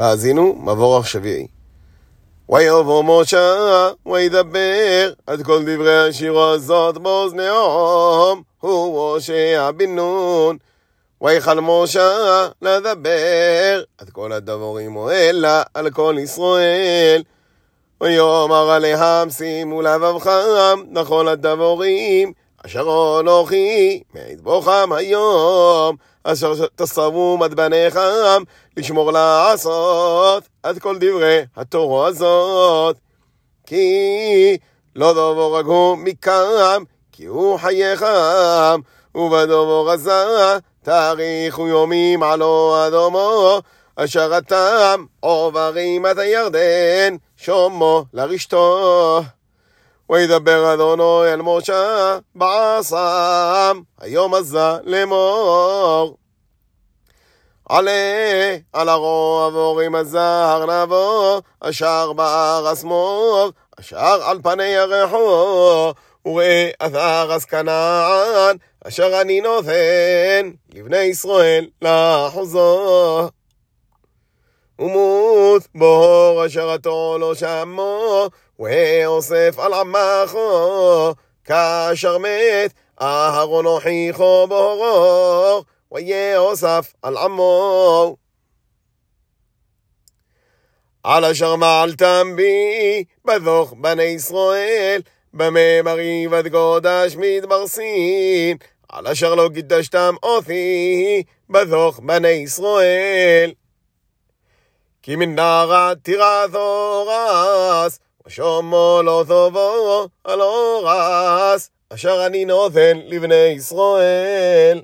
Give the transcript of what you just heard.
האזינו, מבוא השביעי. ויבוא משה, וידבר את כל דברי השיר הזאת באוזניהם, הוא הושע בן נון. ויכל משה לדבר את כל הדבורים האלה על כל ישראל. ויאמר עליהם שימו לבבכם לכל הדבורים אשר אנוכי מעיד בוכם היום. אשר תסרבו את בניכם לשמור לעשות את כל דברי התורה הזאת. כי לא דבור הוא מכם כי הוא חייכם ובדבור הזה תאריכו יומים עלו אדומו. אשר אתם עוברים את הירדן שומו לרשתו וידבר אדונו אל משה בעשם היום הזה לאמור. עלה על הרוב הורים הזר נבוא אשר בארץ מוב אשר על פני ירחו וראה אתר אז כנען אשר אני נותן לבני ישראל לאחוזו ומות בור אשר עתו לא שמו ואוסף על עמךו כאשר מת אהרון הוכיחו בורו ויאוסף על עמו. על אשר מעלתם בי בדוח בני ישראל במה מריב עד גודש מדבר על אשר לא קידשתם אותי בדוח בני ישראל כי מנערה תירא תורס ושומו לא טובו על אורס אשר אני נותן לבני ישראל